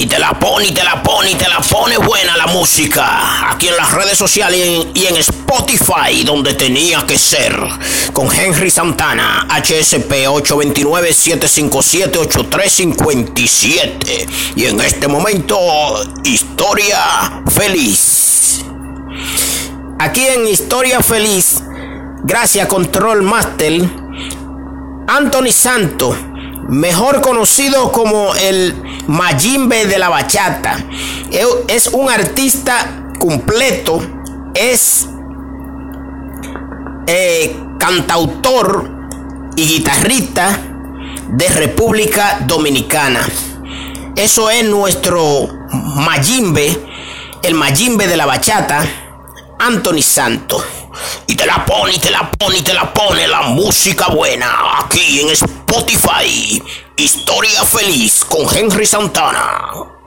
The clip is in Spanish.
Y te la pone, y te la pone, y te la pone buena la música. Aquí en las redes sociales y en, Spotify, donde tenía que ser. Con Henry Santana, HSP 829-757-8357. Y en este momento, historia feliz. Aquí en Historia Feliz, gracias Control Master, Anthony Santo, mejor conocido como el Majimbe de la bachata. Es un artista completo, es eh, cantautor y guitarrista de República Dominicana. Eso es nuestro Majimbe, el Majimbe de la bachata, Anthony Santo. Te la pone, y te la pone, y te la pone la música buena aquí en Spotify. Historia feliz con Henry Santana.